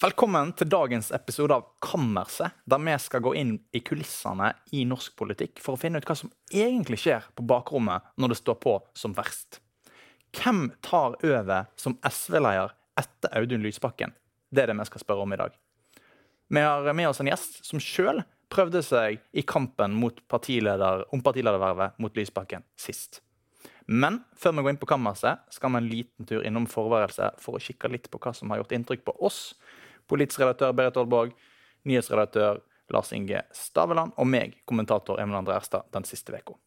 Velkommen til dagens episode av Kammerset, der vi skal gå inn i kulissene i norsk politikk for å finne ut hva som egentlig skjer på bakrommet når det står på som verst. Hvem tar over som SV-leder etter Audun Lysbakken? Det er det vi skal spørre om i dag. Vi har med oss en gjest som sjøl prøvde seg i kampen partileder, om partiledervervet mot Lysbakken sist. Men før vi går inn på kammerset, skal vi en liten tur innom forværelset for å kikke litt på hva som har gjort inntrykk på oss politisk redaktør Berit Aalborg, nyhetsredaktør Lars Inge Staveland og meg, kommentator Emil André Erstad, den siste uka.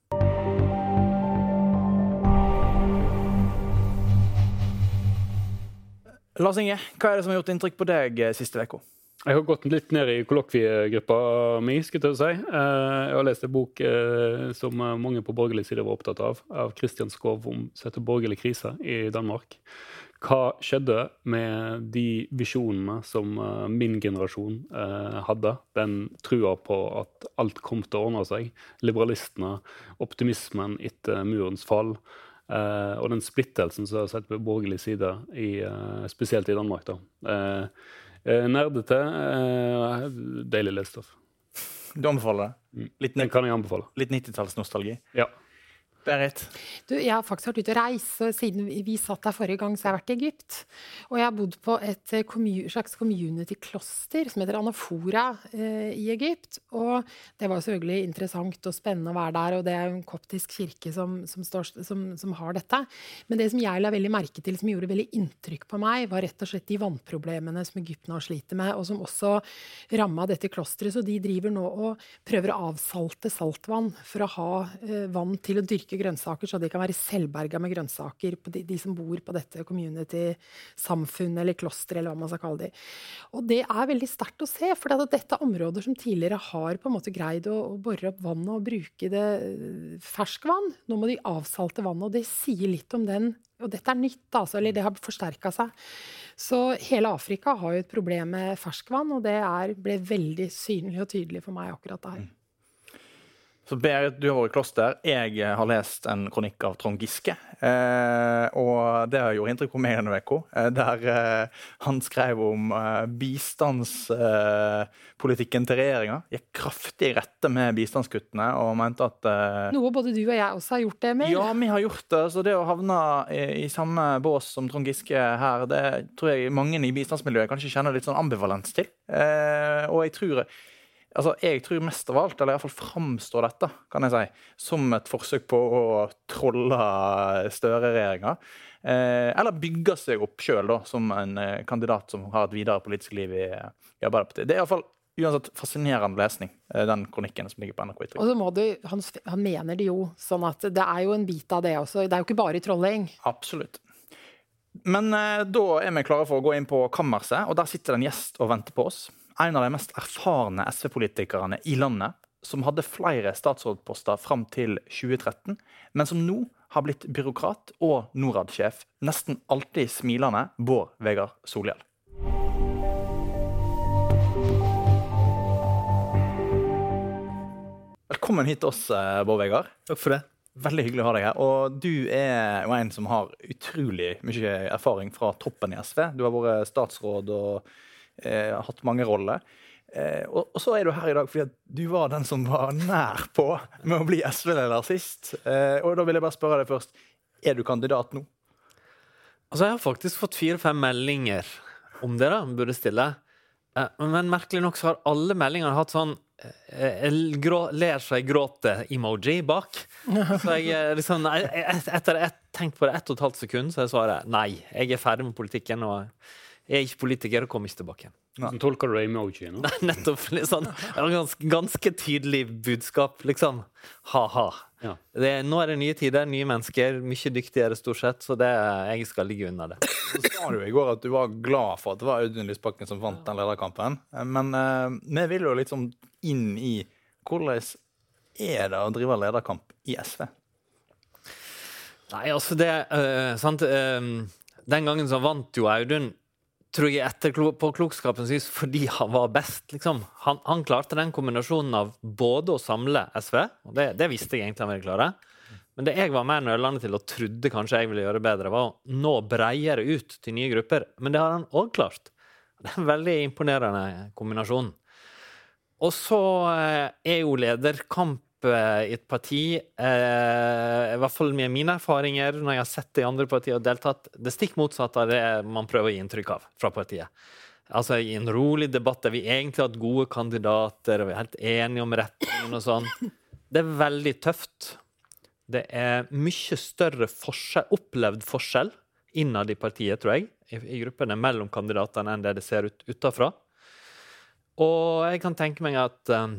Lars Inge, hva er det som har gjort inntrykk på deg eh, siste uka? Jeg har gått litt ned i kollokviegruppa mi. skulle Jeg si. Eh, jeg har lest en bok eh, som mange på borgerlig side var opptatt av, av Christian Skov om som 'Borgerlig krise' i Danmark. Hva skjedde med de visjonene som uh, min generasjon uh, hadde? Den trua på at alt kom til å ordne seg. Liberalistene, optimismen etter murens fall. Uh, og den splittelsen som har sett på borgerlig side, i, spesielt i Danmark. da. nerdete, deilig lesestoff. Du anbefaler det? Mm. Litt, den kan jeg anbefale. Litt 90-tallsnostalgi? Ja. Berit? Du, jeg har faktisk vært ute og reist. Siden vi satt der forrige gang, så har jeg vært i Egypt. Og jeg har bodd på et eh, slags community-kloster som heter Anafora eh, i Egypt. Og det var selvfølgelig interessant og spennende å være der, og det er en koptisk kirke som, som, står, som, som, har dette. Men det som jeg la veldig merke til, som gjorde veldig inntrykk på meg, var rett og slett de vannproblemene som Egypten har sliter med, og som også ramma dette klosteret. Så de driver nå og prøver å avsalte saltvann for å ha eh, vann til å dyrke grønnsaker, så de kan være selvberga med grønnsaker, de, de, som bor på dette community-samfunnet eller klosteret, eller hva man skal kalle det. Og det er veldig sterkt å se, for dette er områder som tidligere har på en måte greid å, å bore opp vannet og bruke det eh, ferskvann. Nå må de avsalte vannet, og det sier litt om den og dette er nytt, altså, eller det har forsterka seg. Så hele Afrika har jo et problem med ferskvann, og det er, ble veldig synlig og tydelig for meg akkurat der. Mm. Så Berit, du har vært i kloster. Jeg har lest en kronikk av Trond Giske. Eh, og det har gjort inntrykk på meg denne uka. Eh, der eh, han skrev om eh, bistandspolitikken til regjeringa. Gikk kraftig i rette med bistandskuttene og mente at eh, Noe både du og jeg også har gjort det med? Ja, vi har gjort det. Så det å havne i, i samme bås som Trond Giske her, det tror jeg mange i bistandsmiljøet kanskje kjenner litt sånn ambivalens til. Eh, og jeg tror altså, Jeg tror mest av alt, eller iallfall framstår dette kan jeg si, som et forsøk på å trolle Støre-regjeringa. Eh, eller bygge seg opp sjøl som en eh, kandidat som har et videre politisk liv i, i Arbeiderpartiet. Det er iallfall uansett fascinerende lesning, eh, den kronikken som ligger på NRK. Og så må du, han, han, mener det jo, sånn at det er jo en bit av det også. Det er jo ikke bare trolling. Absolutt. Men eh, da er vi klare for å gå inn på kammerset, og der sitter det en gjest og venter på oss en av de mest erfarne SV-politikerne i landet, som hadde flere statsrådposter fram til 2013, men som nå har blitt byråkrat og Norad-sjef, nesten alltid smilende Bård Vegar Solhjell. Velkommen hit til oss, Bård Vegar. Takk for det. Veldig hyggelig å ha deg her. Og du er jo en som har utrolig mye erfaring fra toppen i SV. Du har vært statsråd og eh, hatt mange roller. Eh, og, og, så er du her i dag fordi at du var den som var nær på med å bli SV-leder sist. Eh, og da vil jeg bare spørre deg først, er du kandidat nå? Altså, jeg har faktisk fått fire-fem meldinger om det, da, burde stille. Eh, men merkelig nok så har alle meldingene hatt sånn eh, grå, ler så jeg gråter-emoji bak. Så jeg eh, liksom, Etter jeg tenkt på det ett og et halvt sekund, så jeg svarer nei. Jeg er ferdig med politikken. og jeg er ikke politiker og kommer ikke tilbake igjen. Hvordan tolker du emoji nå? Nettopp. Liksom, ganske, ganske, tydelig budskap, liksom. Ha-ha. Ja. nå er det nye tider, nye mennesker, mye dyktigere stort sett, så det, jeg skal ligge unna det. Så sa du i går at du var glad for at det var Audun Lysbakken som vant den lederkampen. Men uh, vi vil jo liksom inn i hvordan er det å drive lederkamp i SV? Nei, altså det uh, sant, uh, Den gangen så vant jo Audun tror jeg etter på klokskapens vis fordi han var best. Liksom. Han, han, klarte den kombinasjonen av både å samle SV, og det, det visste jeg egentlig han ville klare, men det jeg var mer nølende til og trodde kanskje jeg ville gjøre bedre, var å nå bredere ut til nye grupper. Men det har han òg klart. Det er en veldig imponerende kombinasjon. Og så eh, er jo lederkamp i et parti, eh, i hvert fall med mine erfaringer når jeg har sett det i andre partier og deltatt, det stikk motsatte av det man prøver å gi inntrykk av fra partiet. Altså I en rolig debatt der vi egentlig har hatt gode kandidater, og vi er helt enige om retningen og sånn. Det er veldig tøft. Det er mye større forskjell, opplevd forskjell innad i partiet, tror jeg, i, i gruppene mellom kandidatene enn det det ser ut utafra. Og jeg kan tenke meg at um,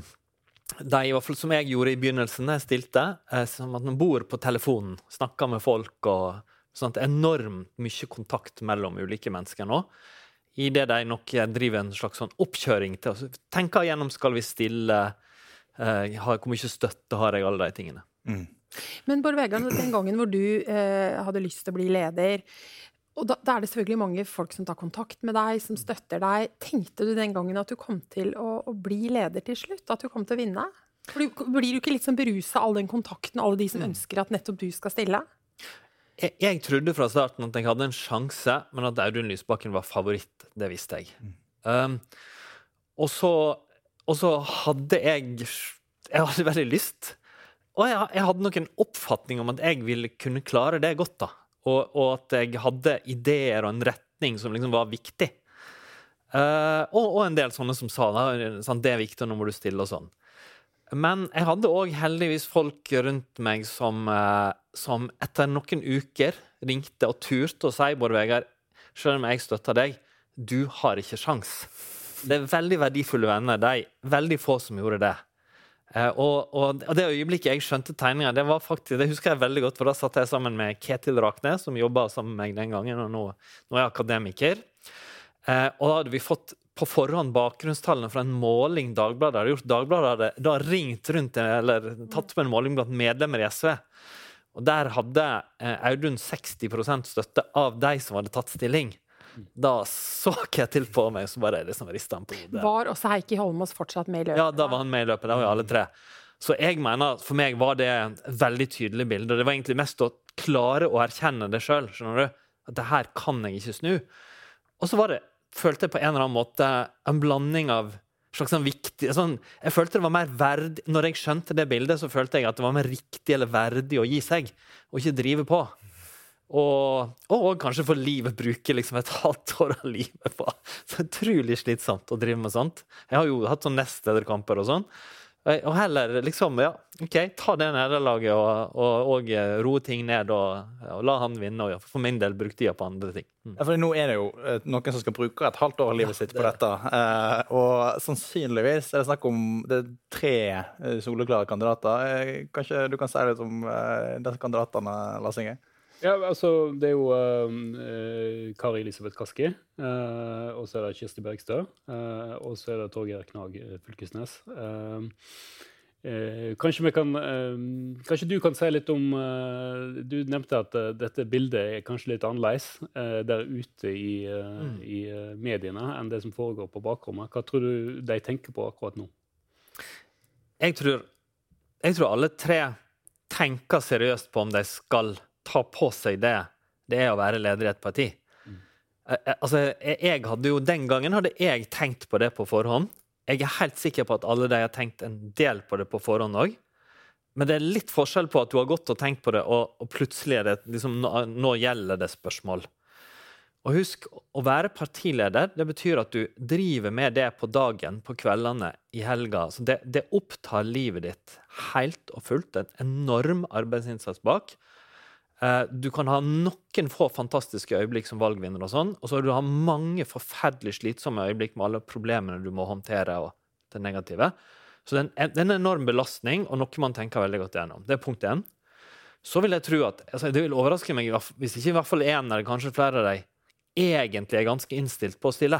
de, i hvert fall som jeg gjorde i begynnelsen, jeg stilte, eh, som at man bor på telefonen, snakker med folk og sånt, enormt mye kontakt mellom ulike mennesker nå. I det de nok driver en slags sånn oppkjøring til å tenke igjennom skal vi stille, eh, hvor mye støtte har jeg, alle de tingene. Mm. Men Bård Vegar, den gangen hvor du eh, hadde lyst til å bli leder, og da, da, er det selvfølgelig mange folk som tar kontakt med deg, som støtter deg. Tenkte du den gangen at du kom til å, å bli leder til slutt? At du kom til å vinne? For du, blir du ikke litt sånn berusa av all den kontakten, alle de som mm. ønsker at nettopp du skal stille? Jeg, jeg, trodde fra starten at jeg hadde en sjanse, men at Audun Lysbakken var favoritt, det visste jeg. Mm. Um, og, så, og så hadde jeg Jeg hadde veldig lyst. Og jeg, jeg hadde nok en oppfatning om at jeg ville kunne klare det godt. da og, og, at jeg hadde ideer og en retning som liksom var viktig. Uh, og, og, en del sånne som sa sånn, det er viktig, nå må du stille og sånn. Men jeg hadde òg heldigvis folk rundt meg som, uh, som, etter noen uker ringte og turte å si Bård Vegard, selv om jeg støtter deg, du har ikke sjans. Det er veldig verdifulle venner. De veldig få som gjorde det. Uh, og, og, det øyeblikket jeg skjønte tegninga, det var faktisk, det husker jeg veldig godt, for da satt jeg sammen med Ketil Raknes, som jobba sammen med meg den gangen, og nå, nå er jeg akademiker. Eh, og da hadde vi fått på forhånd bakgrunnstallene fra en måling Dagbladet hadde gjort. Dagbladet hadde da ringt rundt, eller tatt på en måling blant medlemmer i SV. Og der hadde uh, Audun 60% støtte av de som hadde tatt stilling. Da så Ketil på meg, så bare liksom rista han på hodet. Var også Heikki Holmås fortsatt med i løpet? Ja, da var han med i løpet. Det var jo alle tre. Så jeg mener, for meg var det et veldig tydelig bilde. Og Det var egentlig mest å klare å erkjenne det sjøl. At det her kan jeg ikke snu. Og så var det, følte jeg på en eller annen måte en blanding av slags sånn viktig sånn, Jeg følte det var mer verdig Når jeg skjønte det bildet, så følte jeg at det var mer riktig eller verdig å gi seg, og ikke drive på. Og, og, kanskje for livet bruke liksom et halvt år av livet på så utrolig slitsomt å drive med sånt. Jeg har jo hatt sånn nestlederkamper og sånn. Og heller liksom, ja, OK, ta det nederlaget og, og, og, eh, roe ting ned og, og, la han vinne. Og for min del bruke tida på andre ting. Mm. Ja, for nå er det jo eh, noen som skal bruke et halvt år av livet sitt på det. dette. Eh, og sannsynligvis er det snakk om det er tre eh, soleklare kandidater. Eh, kanskje du kan si litt om eh, disse kandidatene, Lars Inge? Ja, altså, Det er jo uh, Kari Elisabeth Kaski, uh, og så er det Kirsti Bergstø, uh, og så er det Torgeir Knag Fylkesnes. kanskje, kan, kanskje, du kan si litt om Du nevnte at dette bildet er kanskje litt annerledes der ute i, mm. i mediene enn det som foregår på bakrommet. Hva tror du de tenker på akkurat nå? Jeg tror, jeg tror alle tre tenker seriøst på om de skal ta på seg det det er å være leder i et parti. Mm. Altså, jeg hadde jo, Den gangen hadde jeg tenkt på det på forhånd. Jeg er helt sikker på at alle de har tenkt en del på det på forhånd òg. Men det er litt forskjell på at du har gått og tenkt på det, og, og plutselig er det liksom, nå, nå, gjelder det spørsmål. Og husk, å være partileder det betyr at du driver med det på dagen, på kveldene, i helga. Så det, det opptar livet ditt helt og fullt. En enorm arbeidsinnsats bak. Eh, du kan ha noen få fantastiske øyeblikk som valgvinner, og sånn, og så har du mange forferdelig slitsomme øyeblikk med alle problemene du må håndtere. og det negative. Så det er en enorm belastning, og noe man tenker veldig godt gjennom. Det er punkt én. Så vil jeg tro at altså, Det vil overraske meg hvis ikke i hvert fall én eller kanskje flere av dem egentlig er ganske innstilt på å stille.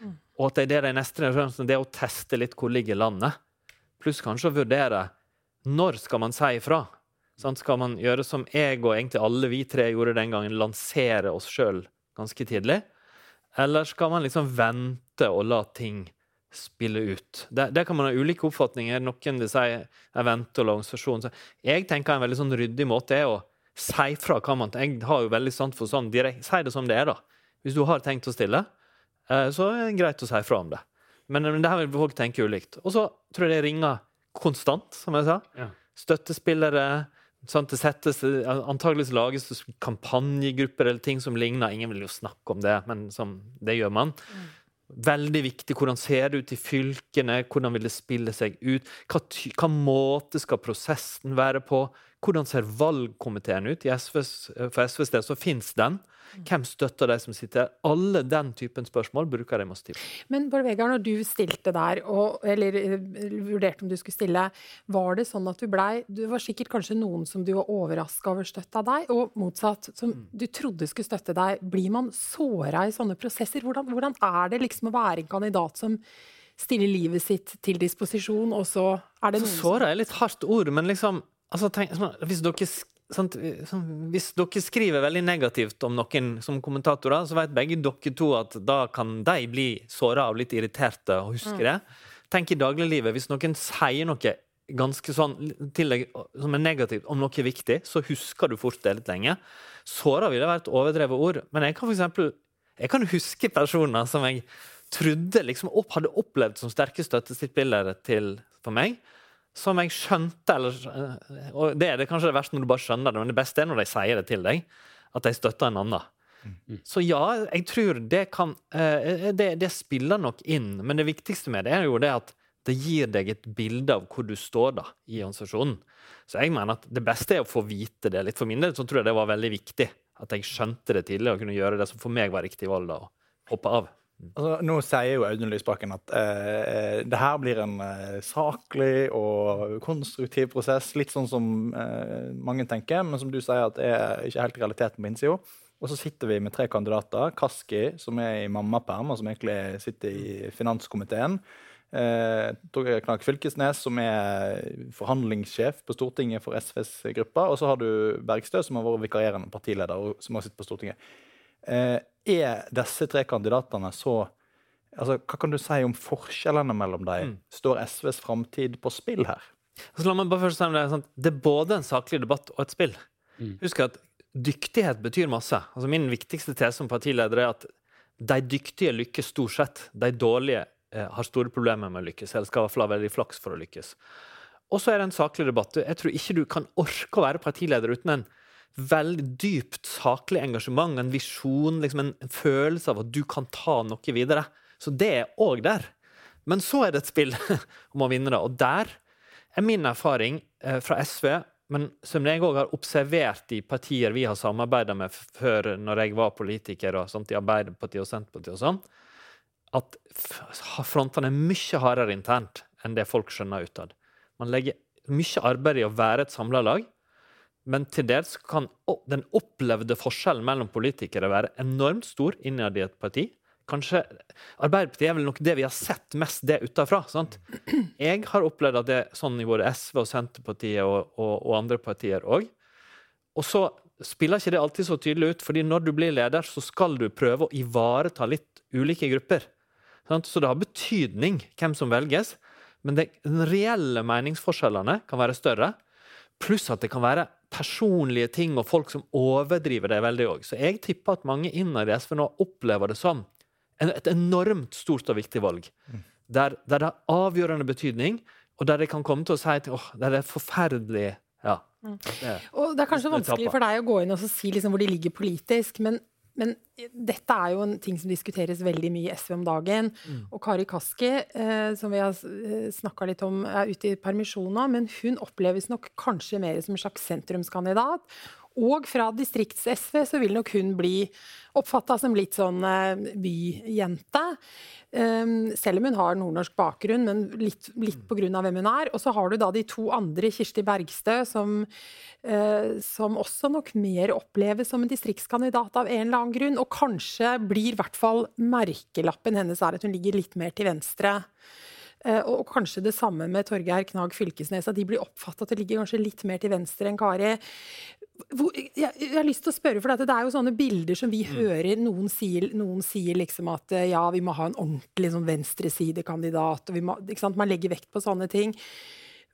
Mm. Og at det er det de neste det er å teste litt hvor ligger landet. Pluss kanskje å vurdere når skal man si ifra. Sånn, skal man gjøre som jeg og egentlig alle vi tre gjorde den gangen, lansere oss sjøl ganske tidlig? Eller skal man liksom vente og la ting spille ut? Det, der kan man ha ulike oppfatninger. Noen vil si jeg venter og la organisasjonen Jeg tenker en veldig sånn ryddig måte er å si fra hva man Jeg har jo veldig sant for sånn direkte Si det som det er, da. Hvis du har tenkt å stille, eh, så er det greit å si fra om det. Men, men det her vil folk tenke ulikt. Og så tror jeg det ringer konstant, som jeg sa. Ja. Støttespillere. Sånn, det settes, antageligvis lages det kampanjegrupper eller ting som ligner. Ingen vil jo snakke om det, men som, det gjør man. Veldig viktig. Hvordan ser det ut i fylkene? Hvordan vil det spille seg ut? Hva, hva måte skal prosessen være på? Hvordan ser valgkomiteen ut? SVs, for SVs del så fins den. Hvem støtter de som sitter? Alle den typen spørsmål bruker de tid på. Men Bård Vegar, når du stilte der, og, eller eh, vurderte om du skulle stille, var det sånn at du blei Du var sikkert kanskje noen som du var overraska over støtta deg, og motsatt, som du trodde skulle støtte deg. Blir man såra i sånne prosesser? Hvordan, hvordan er det liksom å være en kandidat som stiller livet sitt til disposisjon, og så er det noen Såra er litt hardt ord, men liksom altså, tenk, hvis, dere, sant, hvis dere skriver veldig negativt om noen som kommentatorer, så vet begge dere to at da kan de bli såra og litt irriterte og huske det. Tenk i dagliglivet, hvis noen sier noe ganske sånn til deg som er negativt om noe viktig, så husker du fort det litt lenge. Såra ville vært overdrevet ord, men jeg kan for eksempel jeg kan huske personer som jeg trodde liksom opp, hadde opplevd som sterke støttespillere til for meg, som jeg skjønte eller, eh, Og det er det kanskje det verste når du bare skjønner det, men det beste er når de sier det til deg, at de støtter en annen. Så ja, jeg tror det kan eh, det, det spiller nok inn, men det viktigste med det er jo det at det gir deg et bilde av hvor du står da i organisasjonen. Så jeg mener at det beste er å få vite det litt. For min del så tror jeg det var veldig viktig at jeg skjønte det tidlig og kunne gjøre det som for meg var riktig valg da, å hoppe av. Altså, nå sier jo Audun Lysbakken at eh, det her blir en eh, saklig og konstruktiv prosess. Litt sånn som eh, mange tenker, men som du sier at er ikke helt realiteten på innsida. Og så sitter vi med tre kandidater. Kaski, som er i mammaperm, og som egentlig sitter i finanskomiteen. Eh, Torgeir Knag Fylkesnes, som er forhandlingssjef på Stortinget for SVs gruppe. Og så har du Bergstø, som har vært vikarierende partileder, og som har sittet på Stortinget. Eh, er disse tre kandidatene så altså, Hva kan du si om forskjellene mellom dem? Står SVs framtid på spill her? Altså, la meg bare først si om det, er sant? det er både en saklig debatt og et spill. Husk at dyktighet betyr masse. Altså, min viktigste tese som partileder er at de dyktige lykkes stort sett. De dårlige eh, har store problemer med å lykkes, eller skal i hvert fall ha veldig flaks for å lykkes. Og så er det en saklig debatt. Jeg tror ikke du kan orke å være partileder uten en veldig dypt saklig engasjement, en visjon, liksom en, følelse av at du kan ta noe videre. Så det er òg der. Men så er det et spill om å vinne det. Og der er min erfaring eh, fra SV, men som jeg òg har observert i partier vi har samarbeida med før, når jeg var politiker, og sånt, i Arbeiderpartiet og Senterpartiet og sånn, at frontene er mye hardere internt enn det folk skjønner utad. Man legger mye arbeid i å være et samla lag, men til dels kan den opplevde forskjellen mellom politikere være enormt stor innad i et parti. Kanskje Arbeiderpartiet er vel nok det vi har sett mest det utafra. Jeg har opplevd at det er sånn i både SV og Senterpartiet og, og, og andre partier òg. Og så spiller ikke det alltid så tydelig ut, fordi når du blir leder, så skal du prøve å ivareta litt ulike grupper. Sant? Så det har betydning hvem som velges, men de reelle meningsforskjellene kan være større. Pluss at det kan være personlige ting og folk som overdriver det veldig òg. Så jeg tipper at mange innad i SV nå opplever det som et enormt stort og viktig valg. Der, der det har avgjørende betydning, og der de kan komme til å si at åh, det er forferdelig Ja. Det, Og det er kanskje Det vanskelig for deg å gå inn og si liksom hvor de ligger politisk, men, men dette er jo en ting som diskuteres veldig mye i SV om dagen. Og Kari Kaski, eh, som vi har snakka litt om, er ute i permisjon nå, men hun oppleves nok kanskje mer som en slags sentrumskandidat. Og fra distrikts-SV så vil nok hun bli oppfatta som litt sånn eh, byjente. Um, selv om hun har nordnorsk bakgrunn, men litt, litt av hvem hun er. Og så har du da de to andre, Kirsti Bergstø, som, eh, som også nok mer oppleves som en distriktskandidat av en eller annen grunn. Og kanskje blir i hvert fall merkelappen hennes er at hun ligger litt mer til venstre. Eh, og kanskje det samme med Torgeir Knag Fylkesnes, at de blir oppfatta at det ligger kanskje litt mer til venstre enn Kari. Hvor, jeg, jeg har lyst til å spørre, for dette, det er jo sånne bilder som vi hører. Noen sier, noen sier liksom at eh, ja, vi må ha en ordentlig sånn venstresidekandidat. og må? Man legger vekt på sånne ting.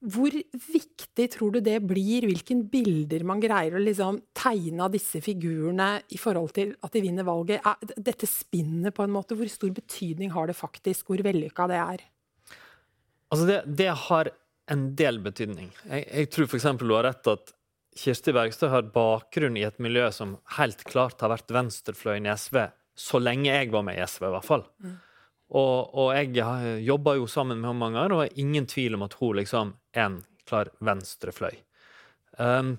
Hvor viktig tror du det blir, hvilken bilder man greier å liksom tegne av disse figurene i forhold til at de vinner valget? Dette spinnet, på en måte, hvor stor betydning har det faktisk? Hvor vellykka det er? Altså, det, det har en del betydning. Jeg, jeg tror f.eks. du har rett at Kirsti Bergstø har bakgrunn i et miljø som helt klart har vært venstrefløyen i SV så lenge jeg var med i SV, i hvert fall. Mm. Og, og, jeg jobba jo sammen med henne mange ganger, og det var ingen tvil om at hun liksom er en klar venstrefløy. Um,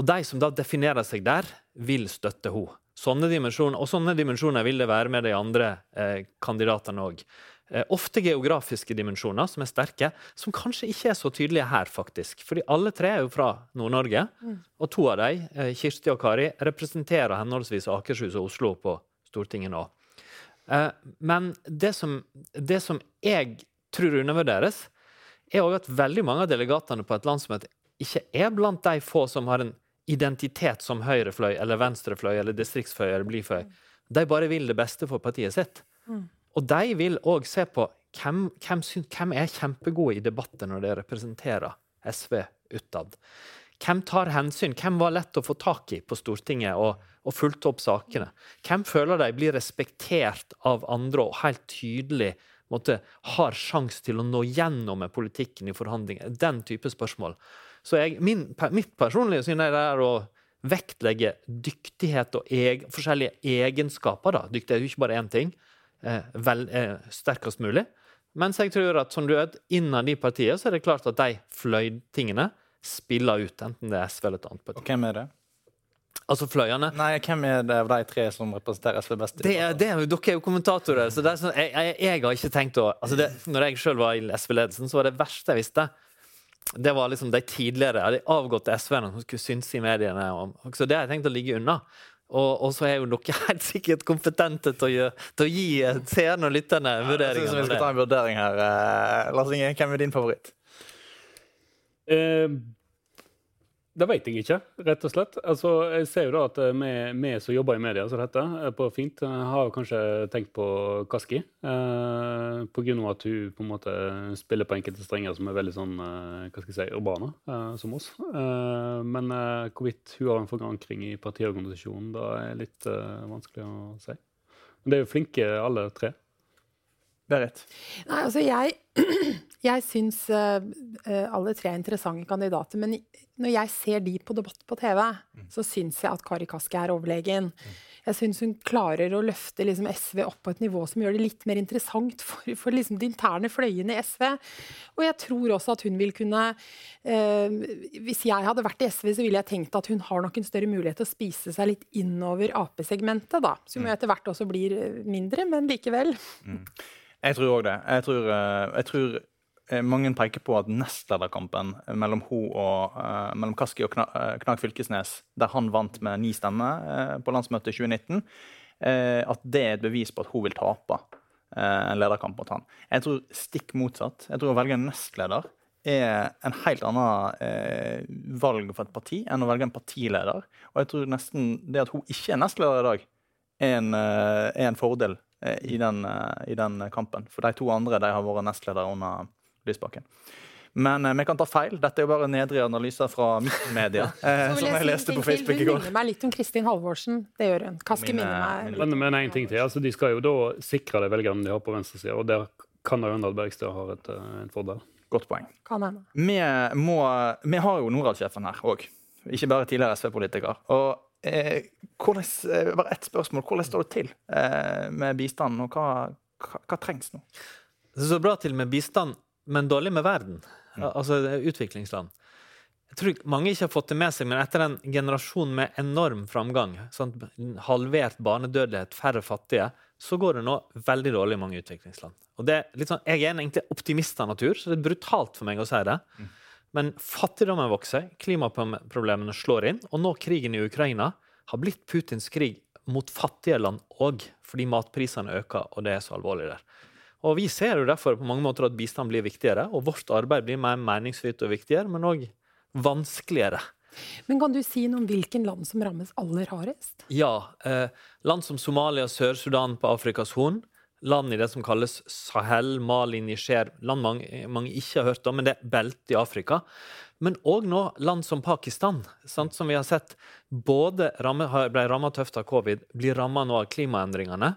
og de som da definerer seg der, vil støtte henne. Sånne dimensjoner, og sånne dimensjoner vil det være med de andre eh, kandidatene òg. Eh, ofte geografiske dimensjoner som er sterke, som kanskje ikke er så tydelige her, faktisk. Fordi alle tre er jo fra Nord-Norge, mm. og to av dem, eh, Kirsti og Kari, representerer henholdsvis Akershus og Oslo på Stortinget nå. Eh, men det som, det som jeg tror undervurderes, er òg at veldig mange av delegatene på et landsmøte ikke er blant de få som har en identitet som høyrefløy eller venstrefløy eller distriktsfløy eller blidfløy. Mm. De bare vil det beste for partiet sitt. Mm. Og de vil òg se på hvem, hvem, hvem er kjempegode i debatter når de representerer SV utad. Hvem tar hensyn? Hvem var lett å få tak i på Stortinget og, og fulgte opp sakene? Hvem føler de blir respektert av andre og helt tydelig måtte, har sjanse til å nå gjennom med politikken i forhandlinger? Den type spørsmål. Så jeg, min, mitt personlige syn er det er å vektlegge dyktighet og eg, forskjellige egenskaper. Da. Dyktighet er jo ikke bare én ting vel, eh, sterkest mulig. Mens jeg tror at som du vet, innad i partiet så er det klart at de fløytingene spiller ut, enten det er SV eller et annet parti. Og hvem er det? Altså fløyene? Nei, Hvem er det av de tre som representerer SV best? Det er, det er, dere er jo kommentatorer. så det er sånn, jeg, jeg, jeg har ikke tenkt å altså det, Når jeg sjøl var i SV-ledelsen, så var det verste jeg visste, det var liksom de tidligere, de avgåtte SV-ene som skulle synse i mediene. Og, så det har jeg tenkt å ligge unna. Og, og, så er jo dere helt sikkert kompetente til å, gjøre, til å gi seerne og lytterne vurderinger. Ja, jeg synes vi skal ta en vurdering her. Eh, Lars Inge, hvem er din favoritt? Uh, det vet jeg ikke, rett og slett. Altså, jeg ser jo da at vi, vi som jobber i media, som dette, på Fint, har kanskje tenkt på Kaski. Eh, Pga. at hun på en måte spiller på enkelte strenger som er veldig sånn, eh, hva skal jeg si, urbane, eh, som oss. Eh, men eh, hvorvidt hun har en forankring i partiorganisasjonen, da er litt eh, vanskelig å si. Men det er jo flinke alle tre. Berit? Nei, altså jeg Jeg syns uh, alle tre er interessante kandidater. Men når jeg ser de på debatt på TV, mm. så syns jeg at Kari Kaski er overlegen. Mm. Jeg syns hun klarer å løfte liksom, SV opp på et nivå som gjør det litt mer interessant for, for liksom, de interne fløyene i SV. Og jeg tror også at hun vil kunne eh, Hvis jeg hadde vært i SV, så ville jeg tenkt at hun har nok en større mulighet til å spise seg litt innover Ap-segmentet, da. Som jo mm. etter hvert også blir mindre, men likevel. Mm. Jeg tror òg det. Jeg tror, jeg tror Eh, mange peker på at nestlederkampen mellom uh, mellom Kaski og eh, Knag Fylkesnes, der han vant med ni stemmer på landsmøtet i 2019, uh, at det er et bevis på at hun vil tape en lederkamp mot han. Jeg tror stikk motsatt. Jeg tror å velge en nestleder er en helt annen valg for et parti enn å velge en partileder. Og jeg tror nesten det at hun ikke er nestleder i dag, er en, er en fordel i den, i den, kampen. For de to andre de har vært nestledere under Lysbakken. Men eh, vi kan ta feil. Dette er jo bare nedre analyser fra media. eh, som jeg leste på Facebook i går. Hun minner meg litt om Kristin Halvorsen. Det gjør hun. Kaski minner meg Men, men en ting til. Altså, de skal jo da sikre de velgerne de har på venstresida, og der kan hende at Bergstø har et, eh, en fordel. Godt poeng. Kan. Vi, må, vi har jo Norad-sjefen her òg. Ikke bare tidligere SV-politiker. Og eh, hvordan, eh, bare ett spørsmål. Hvordan står det til eh, med bistanden, og hva, hva, hva trengs nå? Det står bra til med bistand men dårlig med verden. Altså utviklingsland. Jeg tror mange ikke har fått det med seg, men etter en generasjon med enorm framgang, sånn halvert barnedødelighet, færre fattige, så går det nå veldig dårlig i mange utviklingsland. Og det er litt sånn, Jeg er egentlig optimist av natur, så det er brutalt for meg å si det. Men fattigdommen vokser, klimaproblemene slår inn, og nå krigen i Ukraina har blitt Putins krig mot fattige land òg, fordi matprisene øker, og det er så alvorlig der. Og Vi ser jo derfor på mange måter at bistand blir viktigere, og vårt arbeid blir mer meningsfylt og viktigere, men òg vanskeligere. Men Kan du si noe om hvilken land som rammes aller hardest? Ja. Eh, land som Somalia Sør-Sudan på Afrikas Horn. Land i det som kalles Sahel, Mali, Niger, land mange, mange ikke har hørt om, men det er beltet i Afrika. Men òg nå land som Pakistan, sant, som vi har sett både ramme, ble ramma tøft av covid, blir ramma nå av klimaendringene.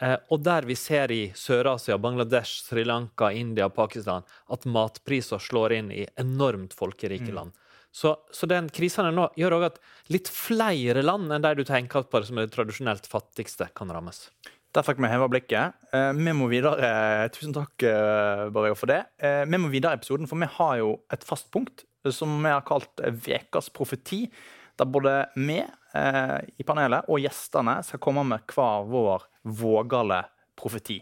Eh, og der vi ser i Sør-Asia, Bangladesh, Sri Lanka, India, Pakistan at matpriser slår inn i enormt folkerike land. Så, så den krisen nå gjør òg at litt flere land enn de du tenker på som er tradisjonelt fattigste, kan rammes. Der fikk vi heva blikket. Eh, vi må videre. Tusen takk eh, Borge, for det. Eh, vi må videre i episoden, for vi har jo et fast punkt eh, som vi har kalt Vekas profeti. Der både vi eh, i panelet og gjestene skal komme med hver vår vågale profeti.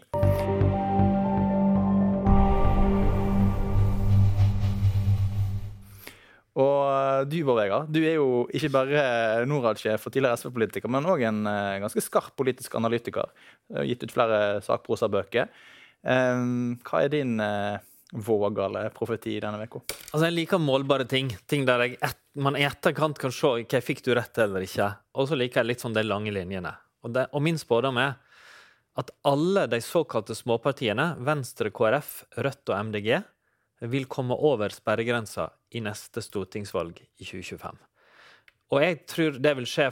Og eh, du, Bård Vegar, du er jo ikke bare Norad-sjef og tidligere SV-politiker, men òg en eh, ganske skarp politisk analytiker. Du har gitt ut flere sakprosabøker. Eh, hva er din vågale profeti denne uka? Altså, jeg liker målbare ting. Ting der jeg et, man i etterkant kan se hva fikk du rett eller ikke. Og så liker jeg litt sånn de lange linjene. Og, det, og min spådom er at alle de såkalte småpartiene, Venstre, KrF, Rødt og MDG, vil komme over sperregrensa i neste stortingsvalg i 2025. Og jeg tror det vil skje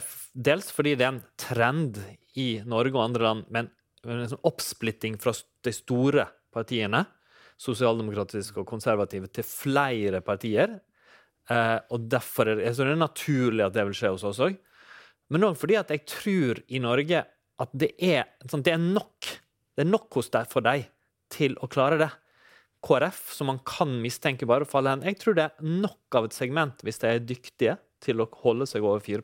dels fordi det er en trend i Norge og andre land med en, sånn oppsplitting fra de store partiene, sosialdemokratiske og konservative, til flere partier. Eh, og derfor er det, så det er naturlig at det vil skje hos oss òg. Men òg fordi at jeg tror i Norge at det er, sånn, det er nok. Det er nok hos deg for deg til å klare det. KrF, som man kan mistenke bare faller hen. Jeg tror det er nok av et segment hvis de er dyktige til å holde seg over 4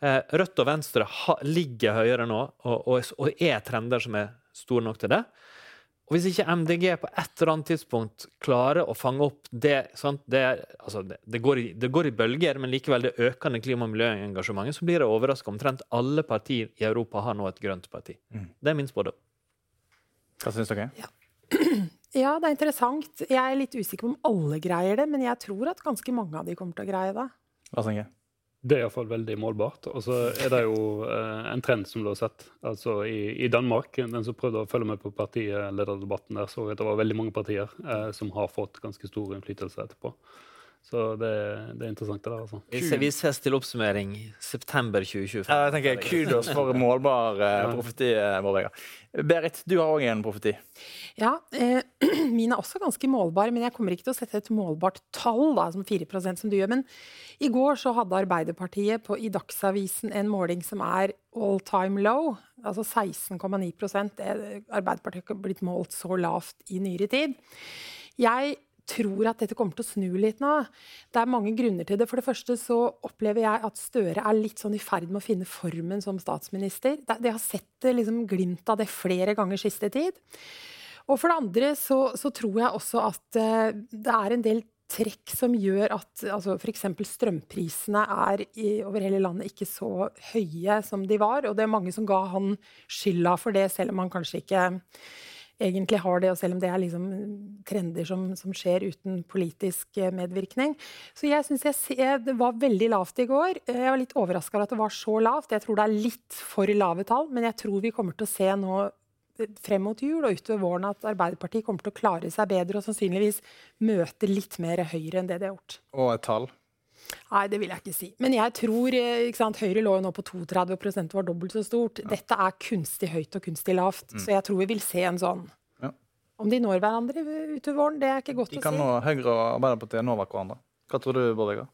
eh, Rødt og Venstre ligger høyere nå og, er trender som er store nok til det. Og Hvis ikke MDG på et eller annet tidspunkt klarer å fange opp det sant? Det, altså det, det, går i, det, går i, bølger, men likevel det økende klima- og miljøengasjementet, så blir det overraska omtrent alle partier i Europa har nå et grønt parti. Mm. Det er min spådom. Hva syns dere? Ja. Ja, det er interessant. Jeg er litt usikker på om alle greier det, men jeg tror at ganske mange av de kommer til å greie det. Hva tenker jeg? Det er iallfall veldig målbart. Og så er det jo eh, en trend som du har sett. Altså i, i, Danmark, den som prøvde å følge med på partilederdebatten der, så at det var veldig mange partier eh, som har fått ganske stor innflytelse etterpå. Så det, det, er interessant, det der. altså. Vi, vi ses til oppsummering september 2025. Ja, jeg tenker Kudos for målbar eh, profeti. Eh, Berit, du har òg en profeti. Ja, eh, min er også ganske målbar, men jeg kommer ikke til å sette et målbart tall, da, som 4% som du gjør. Men i går så hadde Arbeiderpartiet på, i Dagsavisen en måling som er all time low. Altså 16,9% Arbeiderpartiet har ikke blitt målt så lavt i nyere tid. Jeg tror at dette kommer til å snu litt nå. Det er mange grunner til det. For det første så opplever jeg at Støre er litt sånn i ferd med å finne formen som statsminister. De har sett liksom, glimt av det flere ganger siste tid. Og for det andre så, så tror jeg også at uh, det er en del trekk som gjør at altså f.eks. strømprisene er i, over hele landet ikke så høye som de var. Og det er mange som ga han skylda for det, selv om han kanskje ikke egentlig har det, og selv om det er liksom trender som, som skjer uten politisk eh, medvirkning. Så jeg syns det var veldig lavt i går. Jeg var litt overraska over at det var så lavt. Jeg tror det er litt for lave tall, men jeg tror vi kommer til å se nå eh, frem mot jul og utover våren at Arbeiderpartiet kommer til å klare seg bedre og sannsynligvis møte litt mer Høyre enn det de har gjort. Og et tall? Nei, det vil jeg ikke si. Men jeg tror eh, ikke sant, Høyre lå jo nå på 32 var dobbelt så stort. Ja. Dette er kunstig høyt og kunstig lavt. Mm. Så jeg tror vi vil se en sånn ja. Om de når hverandre utover våren, det er ikke godt de å si. De kan nå Høyre og Arbeiderpartiet nå hverandre. Hva tror du, Bård Vegar?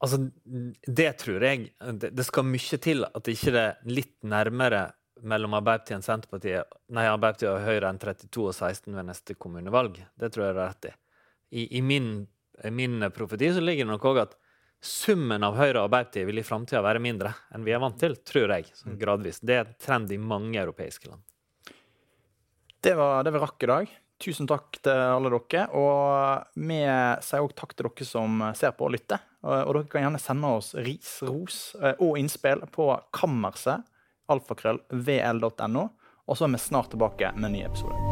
Altså, det tror jeg Det skal mye til at ikke det er litt nærmere mellom Arbeiderpartiet og Senterpartiet, nei, Arbeiderpartiet og Høyre enn 32 og 16 ved neste kommunevalg. Det tror jeg det er rett i. I, i min min profeti så ligger det nok òg at summen av Høyre og Arbeiderpartiet vil i framtida være mindre enn vi er vant til, tror jeg. sånn gradvis. Det er en trend i mange europeiske land. Det var det vi rakk i dag. Tusen takk til alle dere. Og vi sier òg takk til dere som ser på og lytter. Og dere kan gjerne sende oss ris, ros eh, og innspill på kammerset alfakrøll vl.no. Og så er vi snart tilbake med en ny episode.